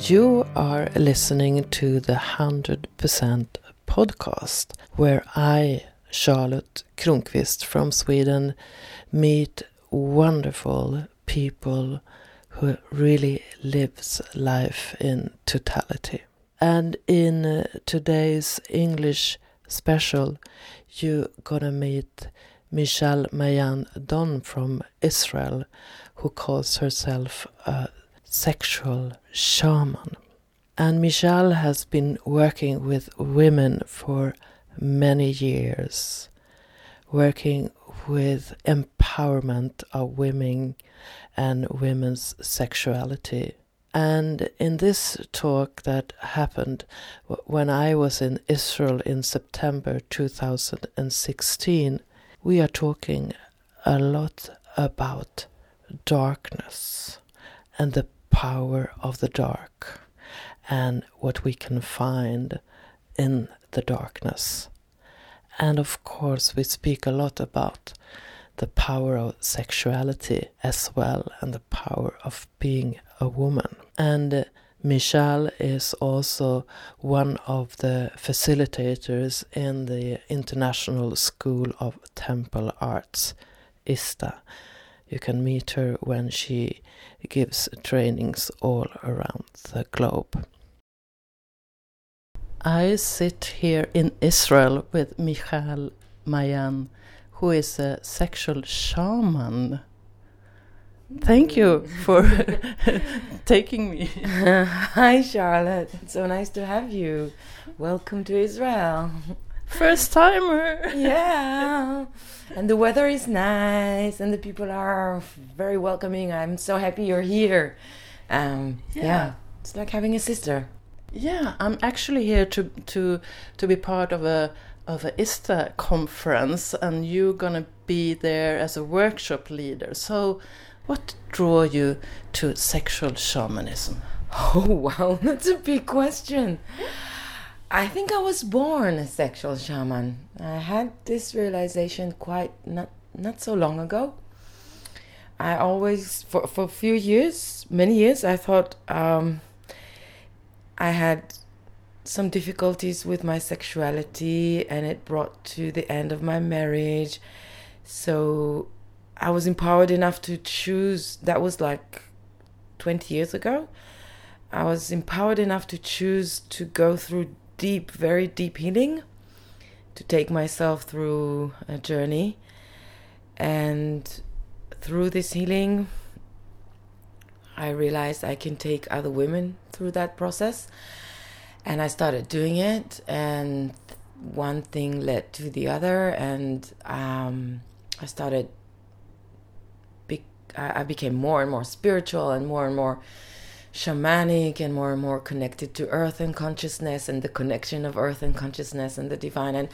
You are listening to the 100% podcast where I, Charlotte Kronqvist from Sweden, meet wonderful people who really lives life in totality. And in uh, today's English special, you're gonna meet Michal Mayan Don from Israel, who calls herself a sexual shaman. And Michal has been working with women for many years, working with empowerment of women and women's sexuality. And in this talk that happened when I was in Israel in September 2016, we are talking a lot about darkness and the power of the dark and what we can find in the darkness. And of course, we speak a lot about the power of sexuality as well and the power of being a woman. And Michal is also one of the facilitators in the International School of Temple Arts, ISTA. You can meet her when she gives trainings all around the globe. I sit here in Israel with Michal Mayan, who is a sexual shaman. Thank you for taking me. Hi, Charlotte. It's so nice to have you. Welcome to Israel. First timer. yeah. And the weather is nice, and the people are very welcoming. I'm so happy you're here. Um, yeah. yeah. It's like having a sister. Yeah, I'm actually here to to to be part of a of a ISTA conference, and you're gonna be there as a workshop leader. So what drew you to sexual shamanism? Oh, wow, that's a big question. I think I was born a sexual shaman. I had this realization quite not not so long ago. I always, for, for a few years, many years, I thought um, I had some difficulties with my sexuality and it brought to the end of my marriage. So I was empowered enough to choose. That was like 20 years ago. I was empowered enough to choose to go through deep, very deep healing, to take myself through a journey. And through this healing, I realized I can take other women through that process. And I started doing it, and one thing led to the other, and um, I started I became more and more spiritual and more and more shamanic and more and more connected to earth and consciousness and the connection of earth and consciousness and the divine. And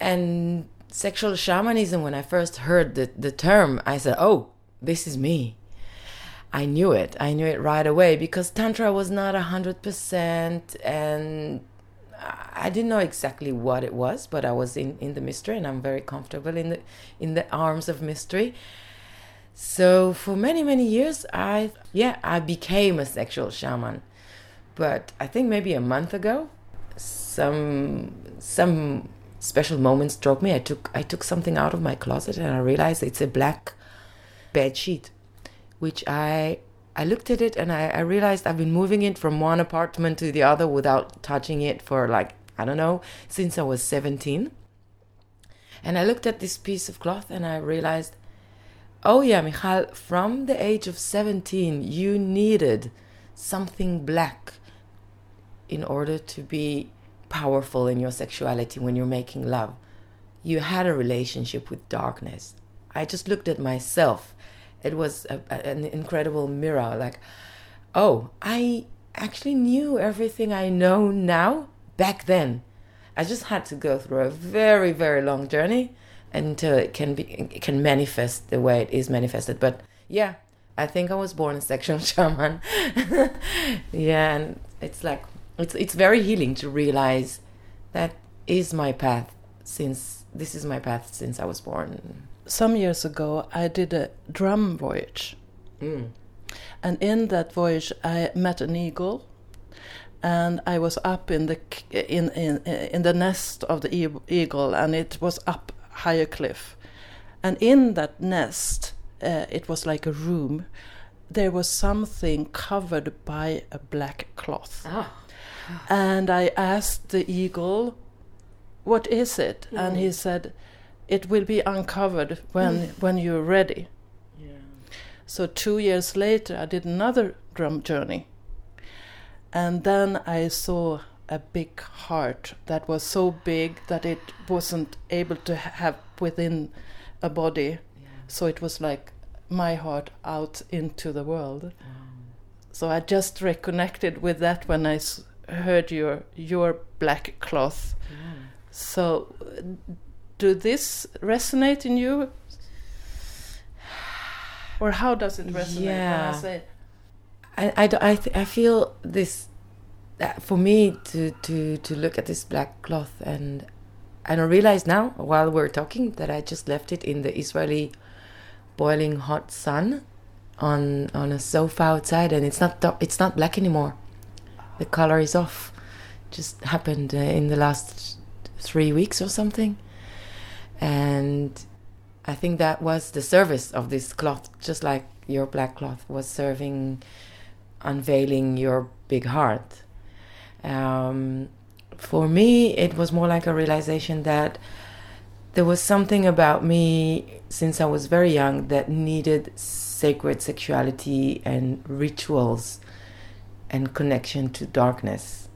and sexual shamanism when i first heard the, the term i said oh this is me. I knew it. I knew it right away because tantra was not a hundred percent and I didn't know exactly what it was, but I was in, in the mystery, and I'm very comfortable in the in the arms of mystery. So for many many years, I yeah I became a sexual shaman, but I think maybe a month ago, some some special moment struck me. I took I took something out of my closet and I realized it's a black bed sheet, which I I looked at it and I, I realized I've been moving it from one apartment to the other without touching it for like I don't know since I was seventeen. And I looked at this piece of cloth and I realized Oh, yeah, Michal, from the age of 17, you needed something black in order to be powerful in your sexuality when you're making love. You had a relationship with darkness. I just looked at myself. It was a, an incredible mirror. Like, oh, I actually knew everything I know now back then. I just had to go through a very, very long journey until it can be it can manifest the way it is manifested. But yeah, I think I was born a sexual shaman. yeah, and it's like it's it's very healing to realize that is my path since this is my path since I was born. Some years ago, I did a drum voyage. Mm. And in that voyage, I met an eagle and I was up in the in in in the nest of the eagle, and it was up higher cliff, and in that nest, uh, it was like a room. There was something covered by a black cloth, Ah. and I asked the eagle, "What is it?" And he said, "It will be uncovered when when you're ready." Yeah. So two years later, I did another drum journey, and then I saw a big heart that was so big that it wasn't able to have within a body. Yeah. So it was like my heart out into the world. Wow. So I just reconnected with that when I heard your your black cloth. Yeah. So, do this resonate in you? Or how does it resonate when Yeah. I say I, I, I, th- I feel this for me to, to, to look at this black cloth and and I realize now while we're talking that I just left it in the Israeli boiling hot sun on on a sofa outside and it's not it's not black anymore. The color is off. Just happened uh, in the last three weeks or something, and I think that was the service of this cloth, just like your black cloth was serving unveiling your big heart. Um, for me, it was more like a realization that there was something about me since I was very young that needed sacred sexuality and rituals and connection to darkness.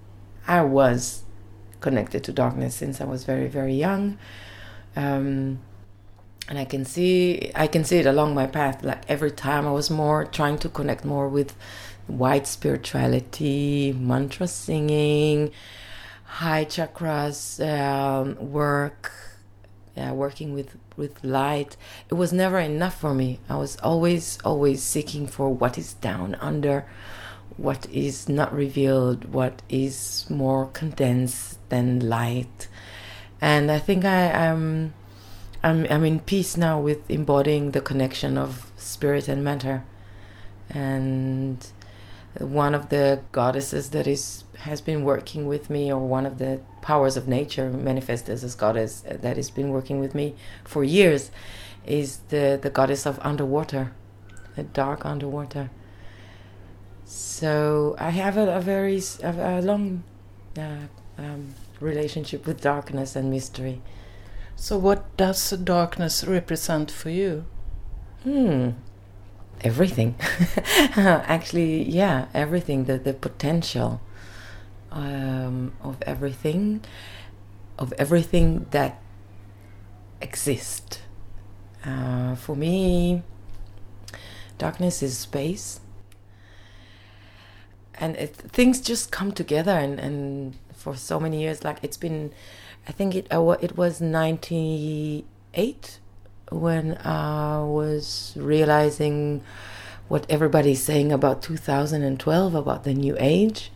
I was connected to darkness since I was very, very young. Um, and I can see I can see it along my path. Like every time I was more trying to connect more with white spirituality, mantra singing, high chakras um, work, yeah, working with with light. It was never enough for me. I was always always seeking for what is down under, what is not revealed, what is more condensed than light. And I think I am. I'm, I'm in peace now with embodying the connection of spirit and matter. And one of the goddesses that is has been working with me, or one of the powers of nature manifest as a goddess that has been working with me for years, is the, the goddess of underwater, the dark underwater. So I have a, a very a, a long uh, um, relationship with darkness and mystery. So, what does darkness represent for you? Hmm. Everything. Actually, yeah, everything. The the potential um, of everything, of everything that exists. Uh, for me, darkness is space, and it, things just come together. And, and for so many years, like it's been, I think it uh, it was ninety eight when I was realizing what everybody's saying about 2012 about the new age.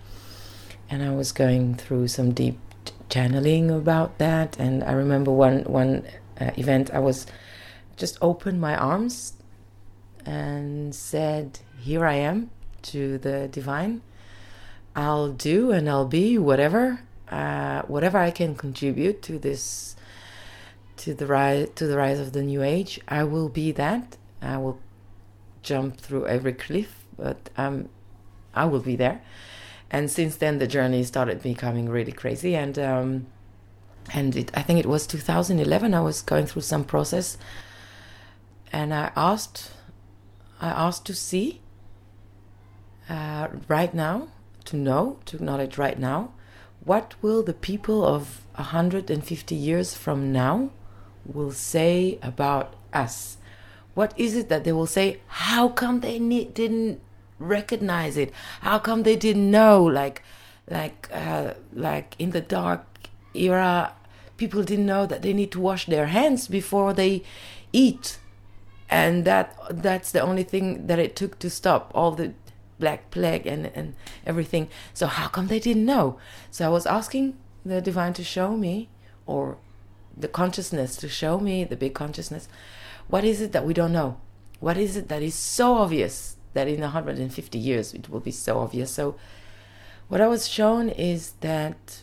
And I was going through some deep channeling about that. And I remember one one uh, event I was just opened my arms and said here I am to the divine. I'll do and I'll be whatever uh, whatever I can contribute to this to the rise to the rise of the new age. I will be that. I will jump through every cliff, but um, I will be there. And since then, the journey started becoming really crazy. And um, and it, I think it was 2011. I was going through some process, and I asked, I asked to see uh, right now, to know, to acknowledge right now, what will the people of 150 years from now will say about us? What is it that they will say? How come they didn't recognize it? How come they didn't know? Like, like, uh, like in the dark era, people didn't know that they need to wash their hands before they eat, and that that's the only thing that it took to stop all the black plague and and everything. So how come they didn't know? So I was asking the divine to show me, or the consciousness to show me, the big consciousness, what is it that we don't know? What is it that is so obvious that in 150 years it will be so obvious? So what I was shown is that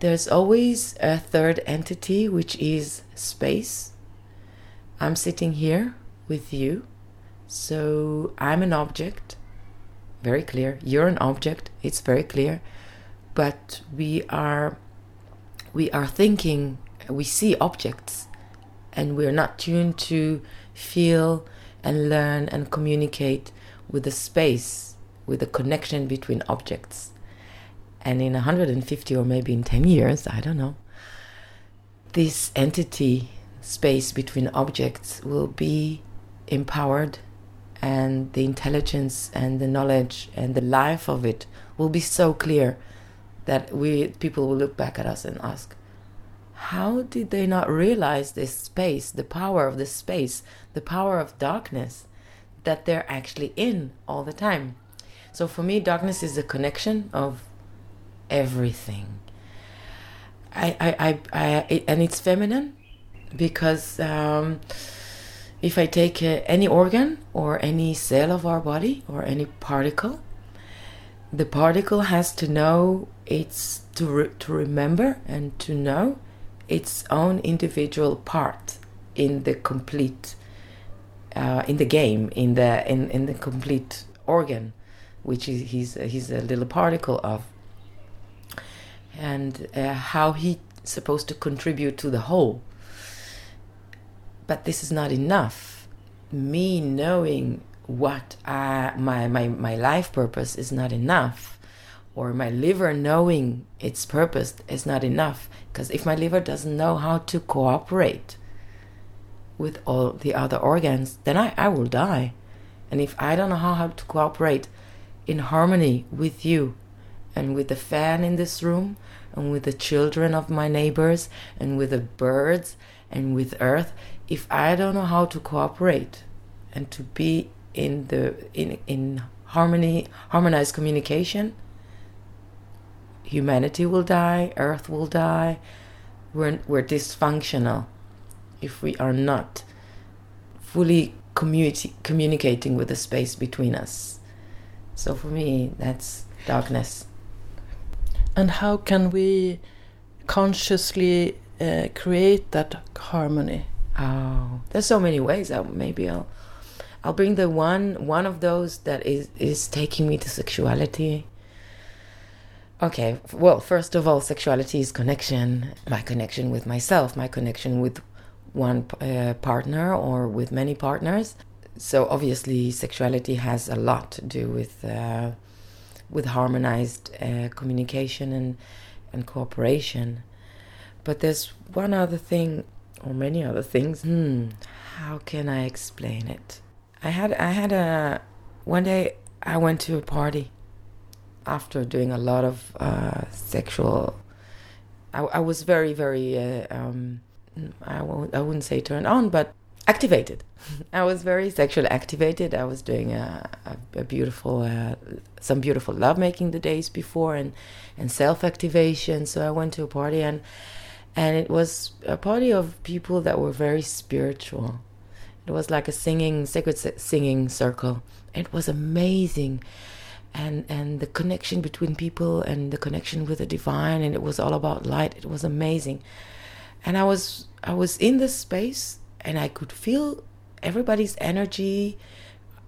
there's always a third entity, which is space. I'm sitting here with you, so I'm an object, very clear. You're an object, it's very clear. But we are we are thinking, we see objects, and we're not tuned to feel and learn and communicate with the space, with the connection between objects. And in 150 or maybe in 10 years, I don't know, this entity, space between objects, will be empowered, and the intelligence and the knowledge and the life of it will be so clear that we people will look back at us and ask, how did they not realize this space, the power of this space, the power of darkness that they're actually in all the time? So for me, darkness is the connection of everything. I, I, I, I and it's feminine because um, if I take uh, any organ or any cell of our body or any particle, the particle has to know it's to re- to remember and to know its own individual part in the complete uh, in the game in the in, in the complete organ which is, he's he's a little particle of. And uh, how he's supposed to contribute to the whole. But this is not enough. Me knowing what I, my, my my life purpose is not enough or my liver knowing its purpose is not enough. Because if my liver doesn't know how to cooperate with all the other organs then I, I will die. And if i don't know how, to cooperate in harmony with you and with the fan in this room and with the children of my neighbors and with the birds and with earth if i don't know how to cooperate and to be in the in in harmony harmonized communication humanity will die earth will die. We're, we're dysfunctional if we are not fully communi- communicating with the space between us. So for me that's darkness. And how can we consciously uh, create that harmony? Oh there's so many ways. I, maybe i'll I'll bring the one one of those that is is taking me to sexuality. Okay, well, first of all, sexuality is connection, my connection with myself, my connection with one uh, partner or with many partners. So obviously, sexuality has a lot to do with uh, with harmonized uh, communication and and cooperation. But there's one other thing, or many other things. Hmm, how can I explain it? I had I had a one day I went to a party after doing a lot of uh, sexual. I, I was very very uh, um, I won't I wouldn't say turned on, but activated. I was very sexually activated. I was doing a, a, a beautiful uh, some beautiful lovemaking the days before and and self activation. So I went to a party and and it was a party of people that were very spiritual it was like a singing, sacred singing circle. It was amazing. And, and the connection between people and the connection with the divine and it was all about light it was amazing and i was i was in this space and i could feel everybody's energy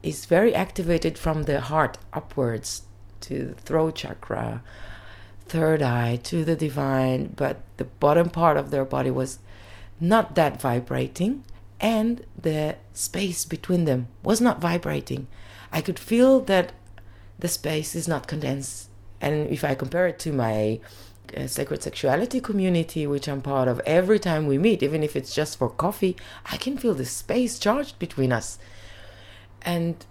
is very activated from the heart upwards to the throat chakra third eye to the divine but the bottom part of their body was not that vibrating and the space between them was not vibrating. I could feel that the space is not condensed. And if I compare it to my uh, sacred sexuality community, which I'm part of, every time we meet, even if it's just for coffee, I can feel the space charged between us. And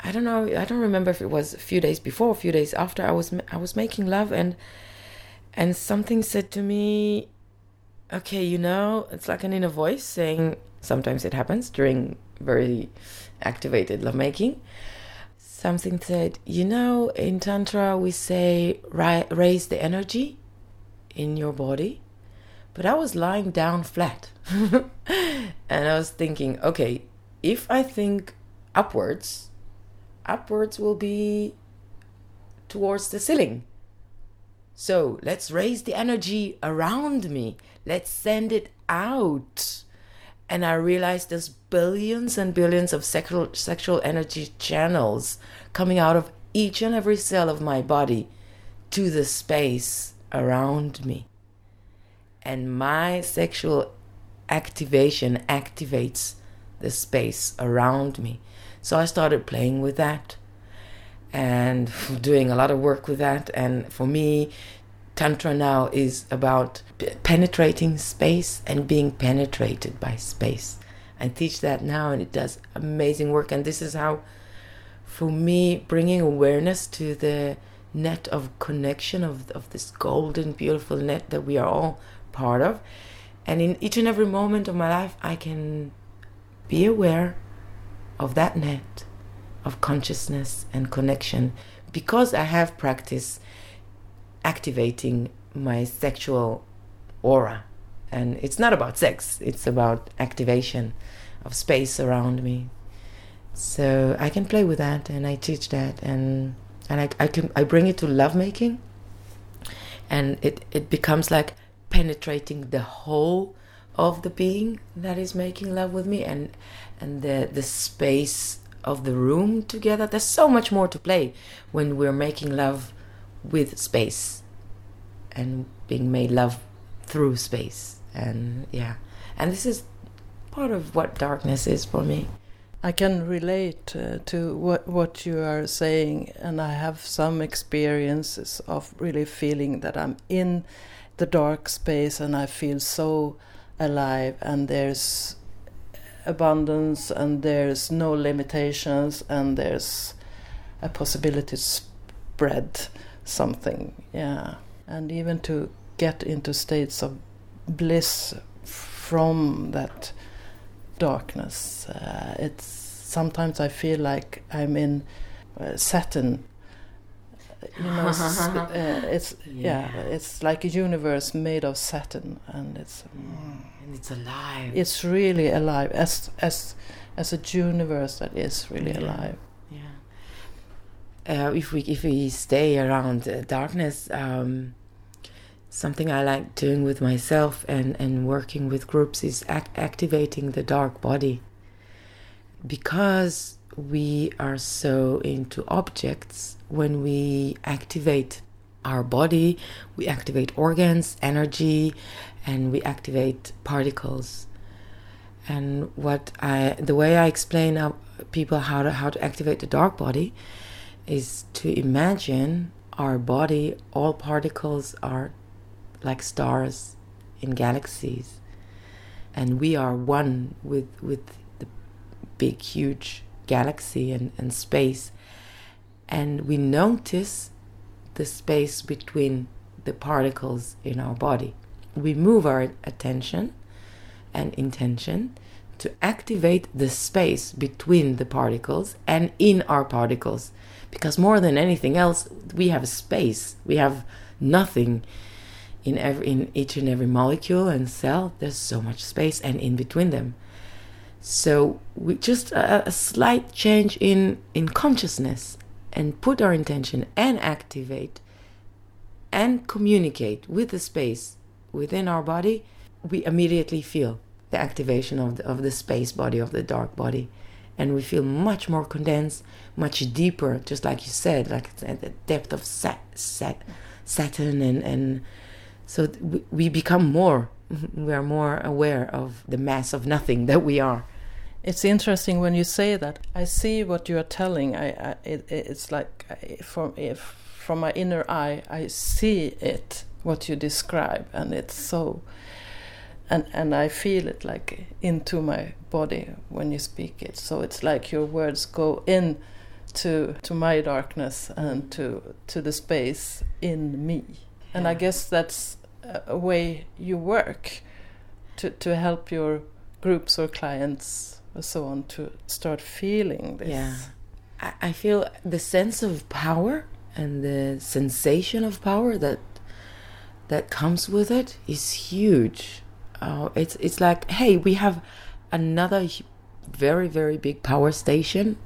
I don't know, I don't remember if it was a few days before, a few days after I was I was making love and and something said to me, okay, you know, it's like an inner voice saying, Sometimes it happens during very activated lovemaking. Something said, you know, in Tantra we say raise the energy in your body. But I was lying down flat. and I was thinking, okay, if I think upwards, upwards will be towards the ceiling. So let's raise the energy around me. Let's send it out. And I realized there's billions and billions of sexual, sexual energy channels coming out of each and every cell of my body to the space around me. And my sexual activation activates the space around me. So I started playing with that and doing a lot of work with that. And for me, Tantra now is about penetrating space and being penetrated by space. I teach that now, and it does amazing work. And this is how, for me, bringing awareness to the net of connection of, of this golden, beautiful net that we are all part of. And in each and every moment of my life, I can be aware of that net of consciousness and connection because I have practiced activating my sexual aura. And it's not about sex, it's about activation of space around me. So I can play with that and I teach that and and I, I can I bring it to lovemaking and it, it becomes like penetrating the whole of the being that is making love with me and and the the space of the room together. There's so much more to play when we're making love with space and being made love through space. And yeah, and this is part of what darkness is for me. I can relate uh, to what what you are saying, and I have some experiences of really feeling that I'm in the dark space, and I feel so alive, and there's abundance and there's no limitations and there's a possibility to spread something yeah and even to get into states of bliss from that darkness uh, it's sometimes i feel like i'm in uh, satin you know uh, it's yeah. yeah. it's like a universe made of satin and it's mm, and it's alive it's really alive as as as a universe that is really yeah. alive yeah uh, if we if we stay around uh, darkness um, something I like doing with myself and and working with groups is ac activating the dark body because we are so into objects when we activate our body, we activate organs, energy, and we activate particles. And what I, the way I explain to people how to how to activate the dark body, is to imagine our body. All particles are like stars in galaxies, and we are one with with the big, huge galaxy and, and space and we notice the space between the particles in our body. We move our attention and intention to activate the space between the particles and in our particles. Because more than anything else, we have space. We have nothing in every in each and every molecule and cell. There's so much space and in between them. So we just a, a slight change in in consciousness and put our intention and activate and communicate with the space within our body, we immediately feel the activation of the, of the space body, of the dark body. And we feel much more condensed, much deeper, just like you said, like at the depth of sat, sat, Saturn. And, and so we, become more, we are more aware of the mass of nothing that we are. It's interesting when you say that. I see what you are telling. I, I it, it's like from if from my inner eye, I see it what you describe, and it's so. And and I feel it like into my body when you speak it. So it's like your words go in to to my darkness and to to the space in me. Yeah. And I guess that's a way you work to to help your groups or clients so on to start feeling this. Yeah. I, I feel the sense of power and the sensation of power that that comes with it is huge. Uh, it's it's like, hey, we have another very very big power station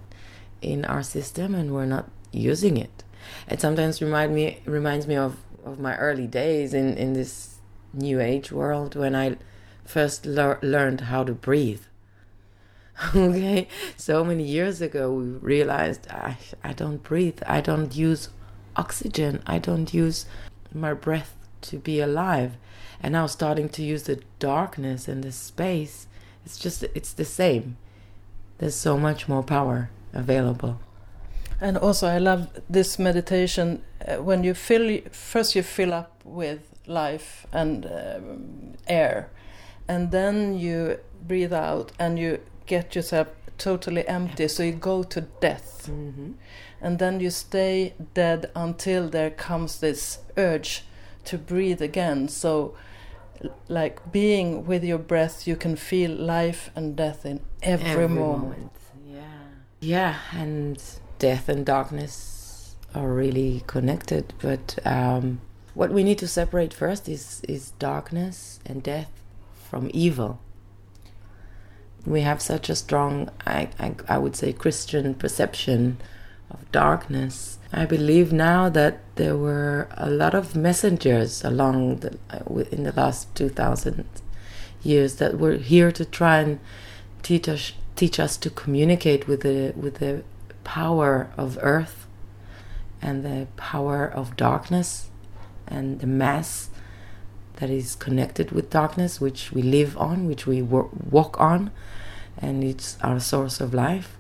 in our system, and we're not using it. it sometimes remind me reminds me of of my early days in in this new age world when I first lear- learned how to breathe. okay, so many years ago we realized I I don't breathe. I don't use oxygen. I don't use my breath to be alive. And now starting to use the darkness and the space, it's just it's the same. There's so much more power available. And also, I love this meditation uh, when you fill first you fill up with life and um, air, and then you breathe out and you get yourself totally empty. So you go to death, Mm-hmm. and then you stay dead until there comes this urge to breathe again. So, like being with your breath, you can feel life and death in every, moment. Yeah. Yeah, and death and darkness are really connected. But um, what we need to separate first is is darkness and death from evil. We have such a strong, I, I, I would say, Christian perception of darkness. I believe now that there were a lot of messengers along the, in the last 2000 years that were here to try and teach us teach us to communicate with the with the power of earth and the power of darkness and the mass that is connected with darkness which we live on which we walk on and it's our source of life.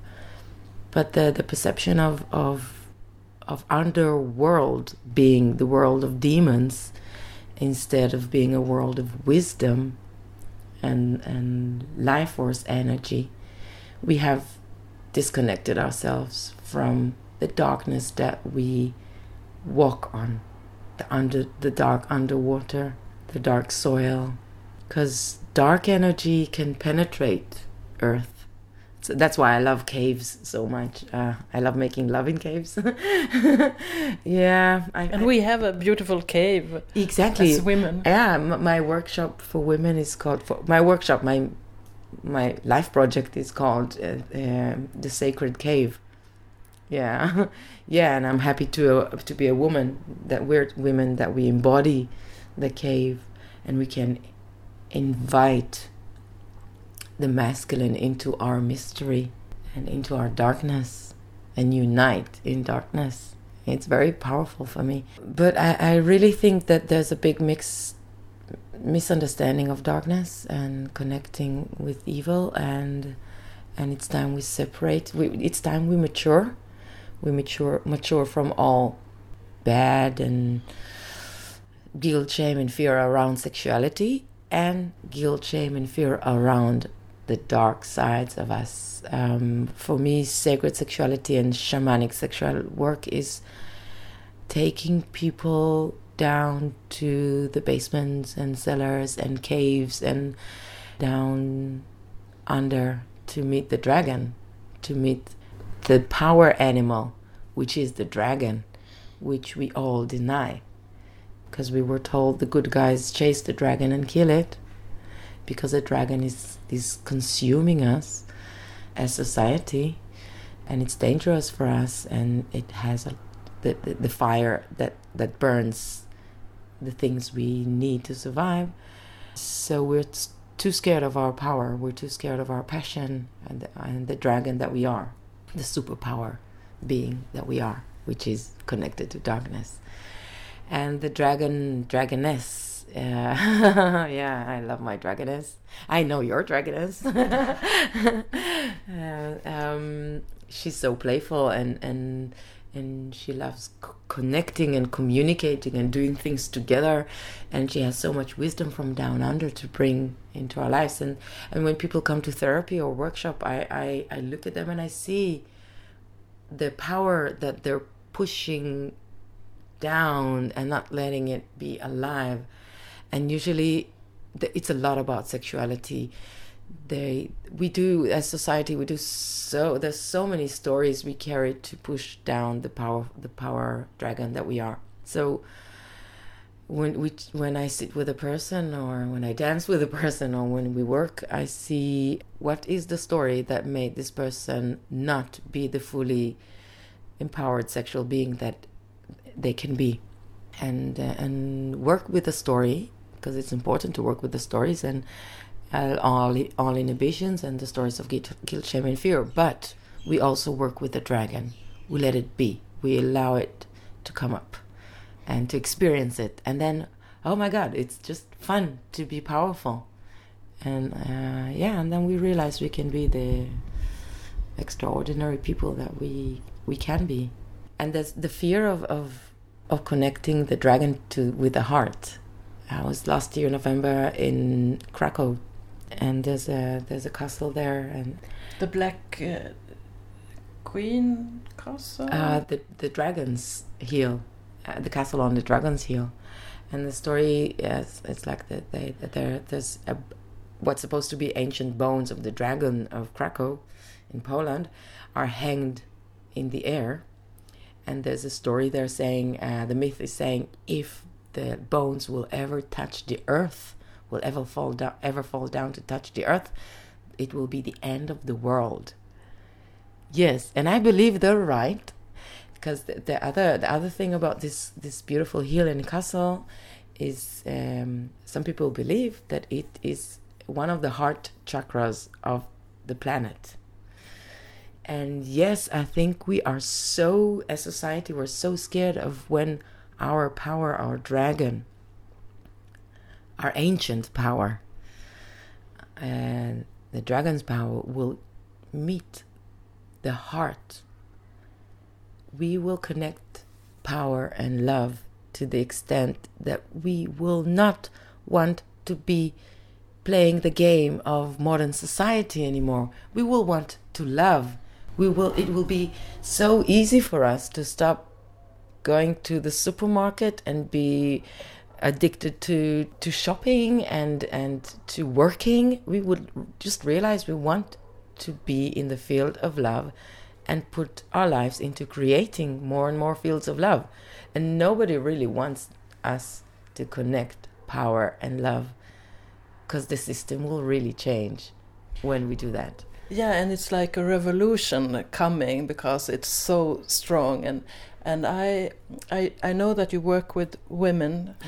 But the the perception of of of underworld being the world of demons instead of being a world of wisdom and and life force energy we have disconnected ourselves from the darkness that we walk on. The under the dark underwater the dark soil. Because dark energy can penetrate earth. So that's why i love caves so much. Uh, i love making love in caves. Yeah I, And we have a beautiful cave exactly. as women. yeah my workshop for women is called for my workshop my my life project is called uh, uh, the sacred cave. Yeah. Yeah and i'm happy to uh, to be a woman that we're women that we embody the cave and we can invite the masculine into our mystery and into our darkness and unite in darkness. It's very powerful for me. But i, I really think that there's a big mix misunderstanding of darkness and connecting with evil and and it's time we separate we, it's time we mature. We mature mature from all bad and guilt shame and fear around sexuality and guilt shame and fear around the dark sides of us. Um, for me sacred sexuality and shamanic sexual work is taking people down to the basements and cellars and caves and down under to meet the dragon, to meet the power animal, which is the dragon, which we all deny. Because we were told the good guys chase the dragon and kill it, because the dragon is, is consuming us as society, and it's dangerous for us, and it has a, the, the, the fire that, that burns the things we need to survive. So we're too scared of our power. We're too scared of our passion and the, and the dragon that we are, the superpower being that we are, which is connected to darkness. And the dragon, dragoness. Uh, yeah, I love my dragoness. I know your dragoness. uh, um, she's so playful and and and she loves c- connecting and communicating and doing things together. And she has so much wisdom from down under to bring into our lives. And and when people come to therapy or workshop i i, I look at them and i see the power that they're pushing down and not letting it be alive. And usually it's a lot about sexuality they we do as society we do so there's so many stories we carry to push down the power the power dragon that we are. So when we when i sit with a person or when i dance with a person or when we work i see what is the story that made this person not be the fully empowered sexual being that they can be, and uh, and work with the story because it's important to work with the stories and all all inhibitions and the stories of guilt, guilt, shame, and fear. But we also work with the dragon. We let it be. We allow it to come up and to experience it, and then oh my God, it's just fun to be powerful, and uh, yeah, and then we realize we can be the extraordinary people that we we can be, and there's the fear of of of connecting the dragon to with the heart. I was last year November in Krakow, and there's a there's a castle there, and the Black uh, Queen castle. Uh, the the Dragon's Heel, uh, the castle on the Dragon's Heel, and the story is it's like that they that there there's a what's supposed to be ancient bones of the dragon of Krakow in Poland are hanged in the air. And there's a story there saying, uh, the myth is saying, if the bones will ever touch the earth, will ever fall down, ever fall down to touch the earth, it will be the end of the world. Yes, and I believe they're right, because the, the other the other thing about this this beautiful hill and castle is um, some people believe that it is one of the heart chakras of the planet and yes, I think we are so, as society, we're so scared of when our power, our dragon, our ancient power, and the dragon's power will meet the heart. We will connect power and love to the extent that we will not want to be playing the game of modern society anymore. We will want to love we will it will be so easy for us to stop going to the supermarket and be addicted to to shopping and and to working we would just realize we want to be in the field of love and put our lives into creating more and more fields of love. And nobody really wants us to connect power and love because the system will really change when we do that yeah, and it's like a revolution coming because it's so strong. And and I I I know that you work with women. Mm.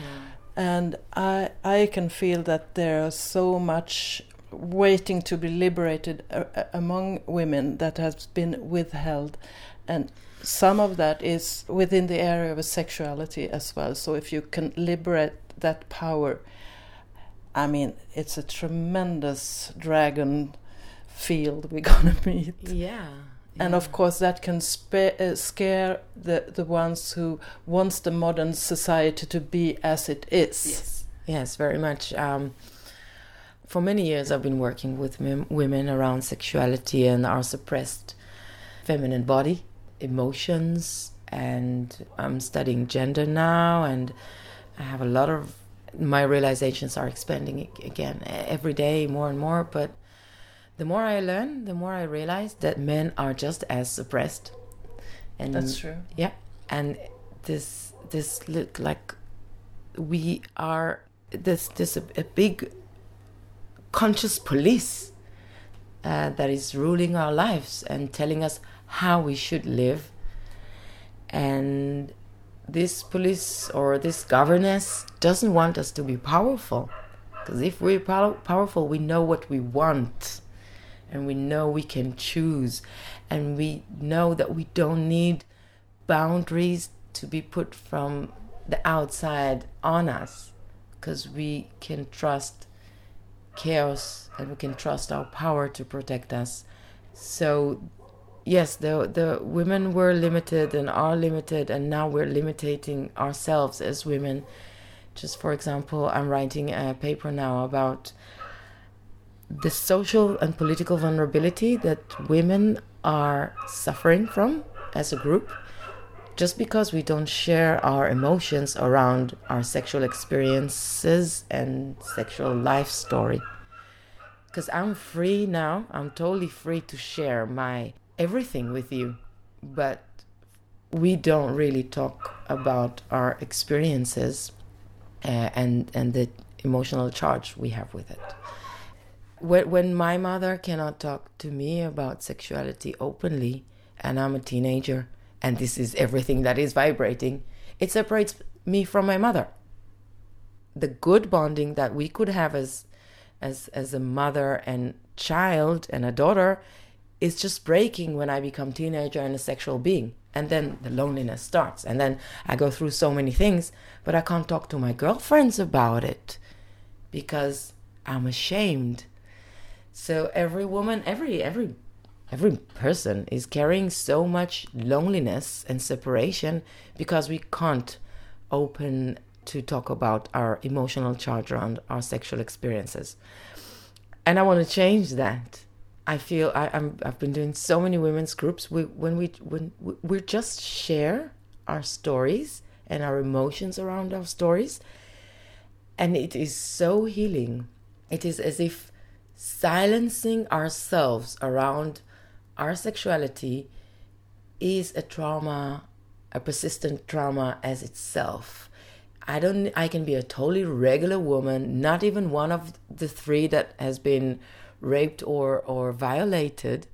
and I I can feel that there is so much waiting to be liberated uh, uh, among women that has been withheld. And some of that is within the area of sexuality as well. So if you can liberate that power I mean it's a tremendous dragon field we're gonna meet. Yeah. And yeah. of course, that can spa- uh, scare the the ones who wants the modern society to be as it is. Yes, yes, very much. Um, for many years, I've been working with women around sexuality and our suppressed feminine body, emotions, and I'm studying gender now, and I have a lot of my realizations are expanding again every day more and more, but the more I learn, the more I realize that men are just as suppressed. And that's true. Yeah, and this this look like we are this this a, a big conscious police uh, that is ruling our lives and telling us how we should live. And this police or this governess doesn't want us to be powerful. Because if we're pow- powerful, we know what we want and we know we can choose and we know that we don't need boundaries to be put from the outside on us because we can trust chaos and we can trust our power to protect us. So yes the the women were limited and are limited and now we're limiting ourselves as women. Just for example i'm writing a paper now about the social and political vulnerability that women are suffering from as a group just because we don't share our emotions around our sexual experiences and sexual life story. Because i'm free now. I'm totally free to share my everything with you. But we don't really talk about our experiences uh, and and the emotional charge we have with it when, when my mother cannot talk to me about sexuality openly and i'm a teenager and this is everything that is vibrating it separates me from my mother. The good bonding that we could have as as as a mother and child and a daughter is just breaking when I become teenager and a sexual being. And then the loneliness starts. And then I go through so many things, but I can't talk to my girlfriends about it because I'm ashamed. So every woman, every every every person is carrying so much loneliness and separation because we can't open to talk about our emotional charge around our sexual experiences. And I want to change that. I feel I, am I've been doing so many women's groups. We when we when we, we just share our stories and our emotions around our stories, and it is so healing. It is as if silencing ourselves around our sexuality is a trauma, a persistent trauma as itself. I don't I can be a totally regular woman, not even one of the three that has been raped or or violated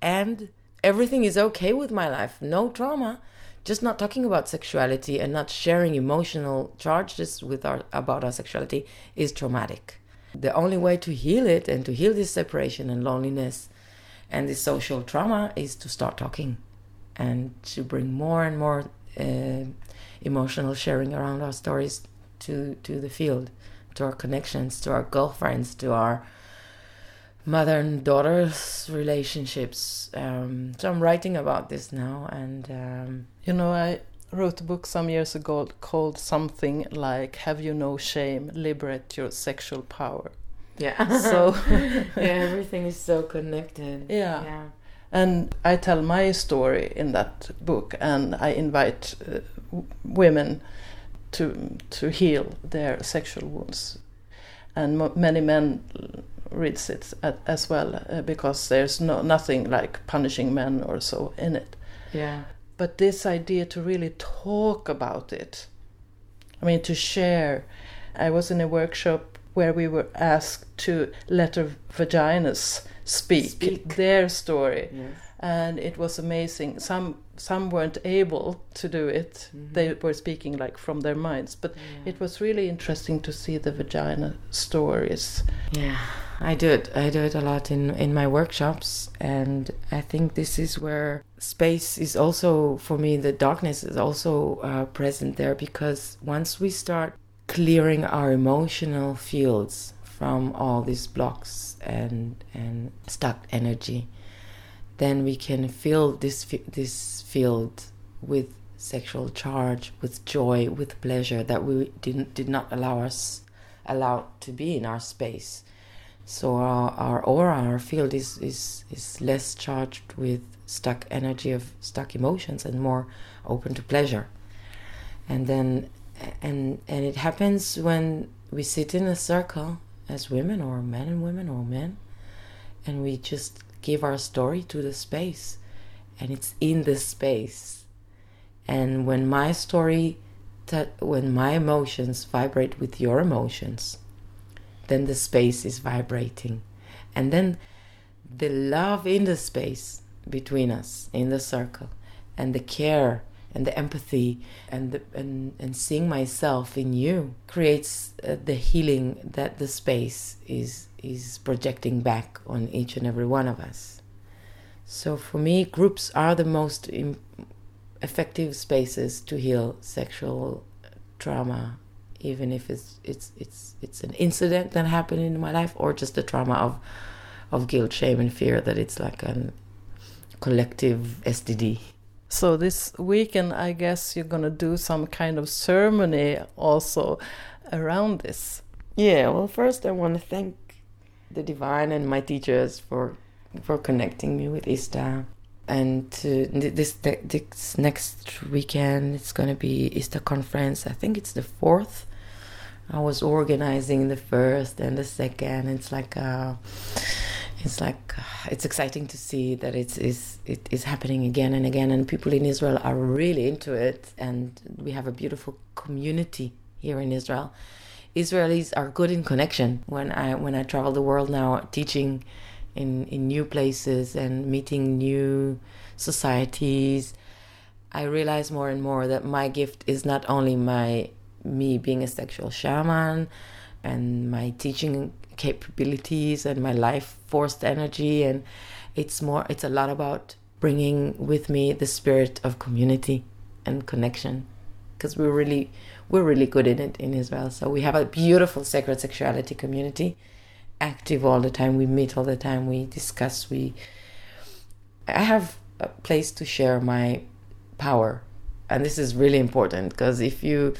and everything is okay with my life. No trauma. Just not talking about sexuality and not sharing emotional charges with our about our sexuality is traumatic the only way to heal it and to heal this separation and loneliness and this social trauma is to start talking and to bring more and more uh, emotional sharing around our stories to to the field to our connections to our girlfriends to our mother and daughter's relationships. Um, so I'm writing about this now, and um, you know, I wrote a book some years ago called something like "Have You No Shame? Liberate Your Sexual Power." Yeah. So yeah, everything is so connected. Yeah. yeah. And I tell my story in that book, and I invite uh, women to to heal their sexual wounds, and many men reads it as well uh, because there's no nothing like punishing men or so in it. Yeah. But this idea to really talk about it, I mean, to share. I was in a workshop where we were asked to let our vaginas speak, speak. their story. Yes. And it was amazing. Some some weren't able to do it. Mm-hmm. They were speaking like from their minds. But yeah. it was really interesting to see the vagina stories. Yeah. I do it. I do it a lot in in my workshops, and I think this is where space is also for me. The darkness is also uh, present there because once we start clearing our emotional fields from all these blocks and and stuck energy, then we can fill this this field with sexual charge, with joy, with pleasure that we didn't did not allow us allow to be in our space so our, our aura, our field is, is, is less charged with stuck energy of stuck emotions and more open to pleasure. And then, and, and it happens when we sit in a circle as women or men and women or men, and we just give our story to the space, and it's in the space. And when my story, that when my emotions vibrate with your emotions, then the space is vibrating. And then the love in the space between us, in the circle, and the care and the empathy and the, and, and seeing myself in you creates uh, the healing that the space is is projecting back on each and every one of us. So for me, groups are the most Im- effective spaces to heal sexual trauma even if it's it's it's it's an incident that happened in my life or just the trauma of of guilt, shame, and fear that it's like a collective STD. So this weekend, I guess you're gonna do some kind of ceremony also around this. Yeah. Well, first I want to thank the divine and my teachers for for connecting me with ISTA and to, this this next weekend it's going to be ISTA conference. I think it's the fourth I was organizing the first and the second. It's like uh, it's like uh, it's exciting to see that it's is it is happening again and again, and people in Israel are really into it, and we have a beautiful community here in Israel. Israelis are good in connection. When I when I travel the world now, teaching in in new places and meeting new societies I realize more and more that my gift is not only my me being a sexual shaman and my teaching capabilities and my life forced energy. And it's more it's a lot about bringing with me the spirit of community and connection because we're really we're really good in it in Israel. So we have a beautiful sacred sexuality community active all the time. We meet all the time. We discuss. We I have a place to share my power. And this is really important because if you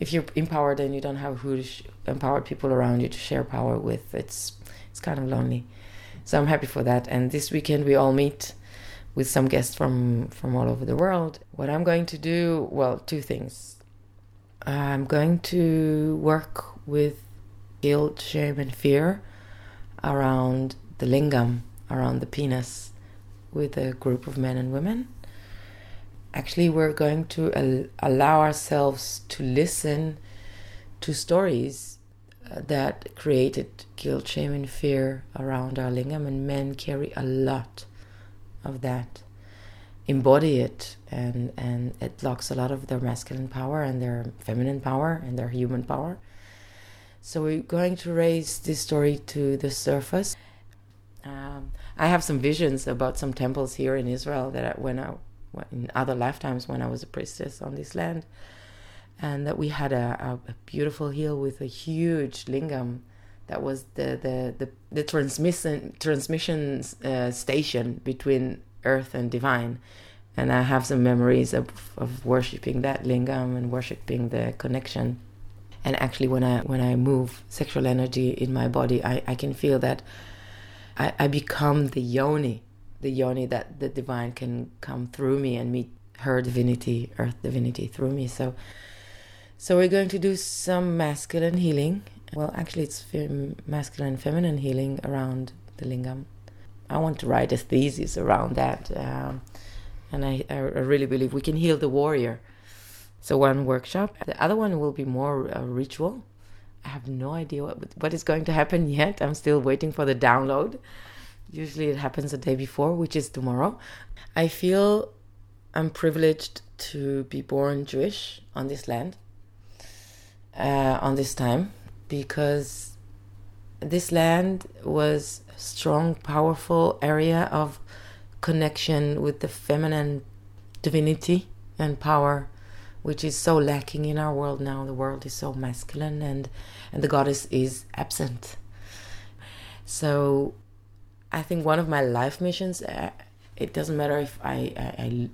if you're empowered and you don't have sh- empowered people around you to share power with. It's it's kind of lonely. So i'm happy for that. And this weekend we all meet with some guests from from all over the world. What i'm going to do well two things. I'm going to work with guilt shame and fear around the lingam around the penis with a group of men and women actually we're going to al- allow ourselves to listen to stories uh, that created guilt, shame, and fear around our lingam, and men carry a lot of that. Embody it, and and it blocks a lot of their masculine power and their feminine power and their human power. So we're going to raise this story to the surface. Um, I have some visions about some temples here in Israel that I, when I in other lifetimes when I was a priestess on this land, and that we had a, a, a beautiful hill with a huge lingam that was the the the, the transmission transmission uh, station between earth and divine. And i have some memories of, of worshiping that lingam and worshiping the connection. And actually when i when i move sexual energy in my body i, I can feel that I, I become the yoni the yoni that the divine can come through me and meet her divinity earth divinity through me so so we're going to do some masculine healing. Well, actually, it's masculine and feminine healing around the lingam. I want to write a thesis around that, um, and I, I really believe we can heal the warrior. So one workshop. The other one will be more uh, ritual. I have no idea what what is going to happen yet. I'm still waiting for the download. Usually it happens the day before, which is tomorrow. I feel I'm privileged to be born Jewish on this land uh, on this time because this land was strong, powerful area of connection with the feminine divinity and power, which is so lacking in our world now. The world is so masculine, and and the goddess is absent. So, I think one of my life missions. Uh, it doesn't matter if I, I, I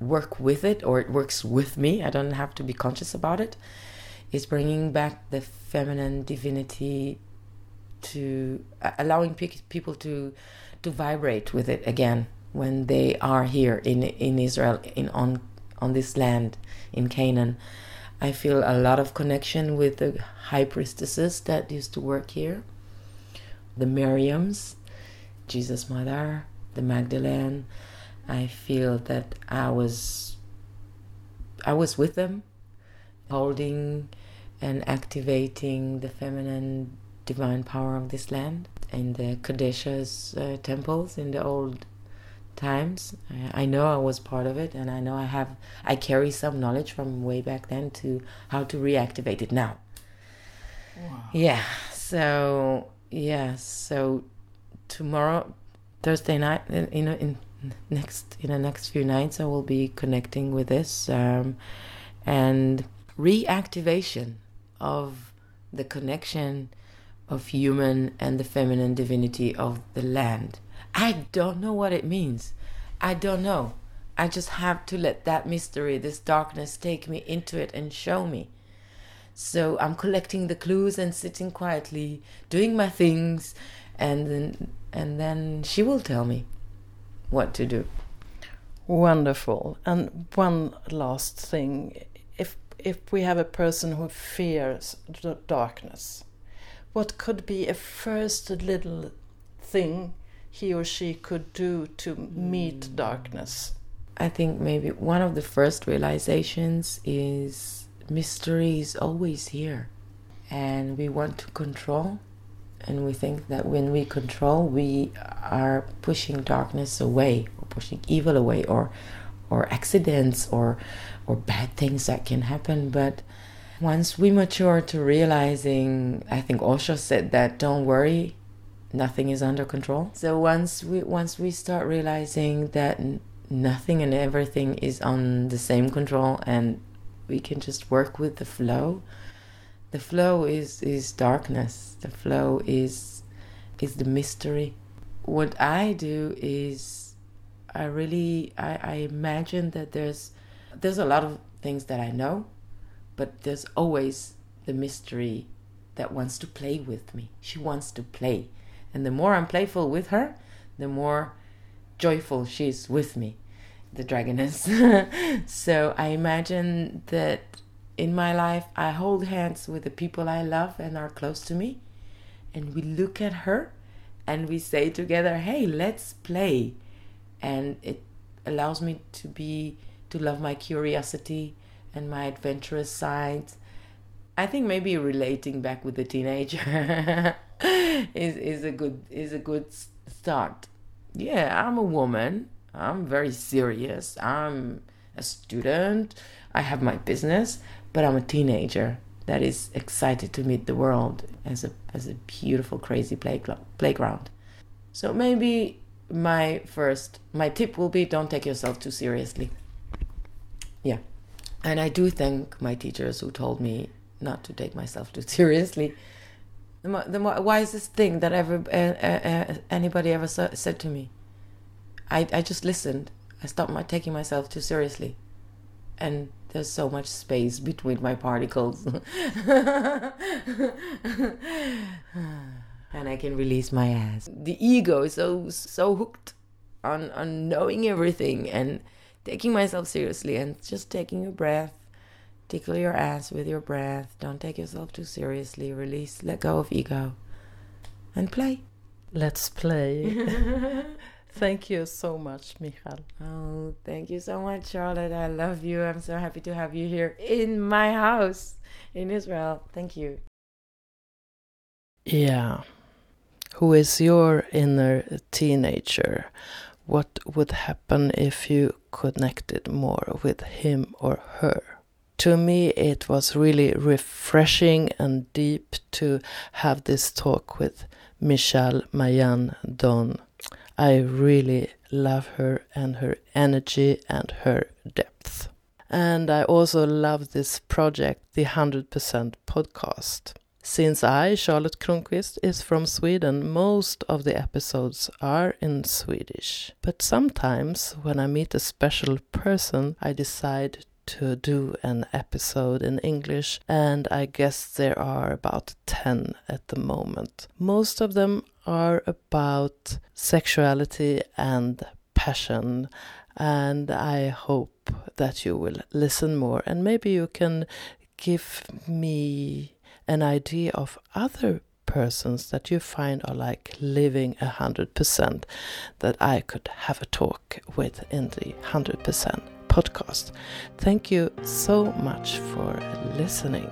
work with it or it works with me. I don't have to be conscious about it is bringing back the feminine divinity to uh, allowing pe- people to to vibrate with it again when they are here in in Israel in on on this land in Canaan. I feel a lot of connection with the high priestesses that used to work here, the Miriams, Jesus Mother, the Magdalene. I feel that I was I was with them holding and activating the feminine divine power of this land in the Kadesha's uh, temples in the old times. I know I was part of it, and I know I have I carry some knowledge from way back then to how to reactivate it now. Wow. Yeah. So yeah. So tomorrow, Thursday night, you know, in next in the next few nights, I will be connecting with this, um, and reactivation of the connection of human and the feminine divinity of the land. I don't know what it means. I don't know. I just have to let that mystery, this darkness, take me into it and show me. So I'm collecting the clues and sitting quietly, doing my things, and then and then she will tell me what to do. Wonderful. And one last thing if if we have a person who fears the darkness, what could be a first little thing he or she could do to meet mm. darkness? I think maybe one of the first realizations is mystery is always here and we want to control and we think that when we control we are pushing darkness away or pushing evil away or or accidents or or bad things that can happen. But once we mature to realizing i think osho said that don't worry nothing is under control. So once we once we start realizing that nothing and everything is on the same control and we can just work with the flow the flow is is darkness. The flow is is the mystery. What i do is i really i, I imagine that there's there's a lot of things that i know but there's always the mystery that wants to play with me. She wants to play. And the more i'm playful with her the more joyful she's with me the dragoness. so I imagine that in my life, I hold hands with the people I love and are close to me, and we look at her and we say together, Hey, let's play. And it allows me to be, to love my curiosity and my adventurous side. I think maybe relating back with the teenager is, is a good is a good start. Yeah, I'm a woman I'm very serious. I'm a student. I have my business, but I'm a teenager that is excited to meet the world as a as a beautiful, crazy play, playground. So maybe my first my tip will be don't take yourself too seriously. Yeah, and I do thank my teachers who told me not to take myself too seriously. The, the wisest thing that ever uh, uh, anybody ever said to me I, I just listened. I stopped my taking myself too seriously. And there's so much space between my particles. and I can release my ass. The ego is so so hooked on, on knowing everything and taking myself seriously and just taking a breath. Tickle your ass with your breath. Don't take yourself too seriously. Release, let go of ego. And play. Let's play. Thank you so much, Michal. Oh, thank you so much, Charlotte. I love you. I'm so happy to have you here in my house in Israel. Thank you. Yeah. Who is your inner teenager? What would happen if you connected more with him or her? To me, it was really refreshing and deep to have this talk with Michal Mayan Don I really love her and her energy and her depth. And I also love this project, the 100% podcast. Since I, Charlotte Kronqvist, is from Sweden, most of the episodes are in Swedish. But sometimes when I meet a special person, I decide to do an episode in English, and I guess there are about 10 at the moment. Most of them are about sexuality and passion, and I hope that you will listen more and maybe you can give me an idea of other persons that you find are like living a hundred percent that I could have a talk with in the hundred percent podcast. Thank you so much for listening.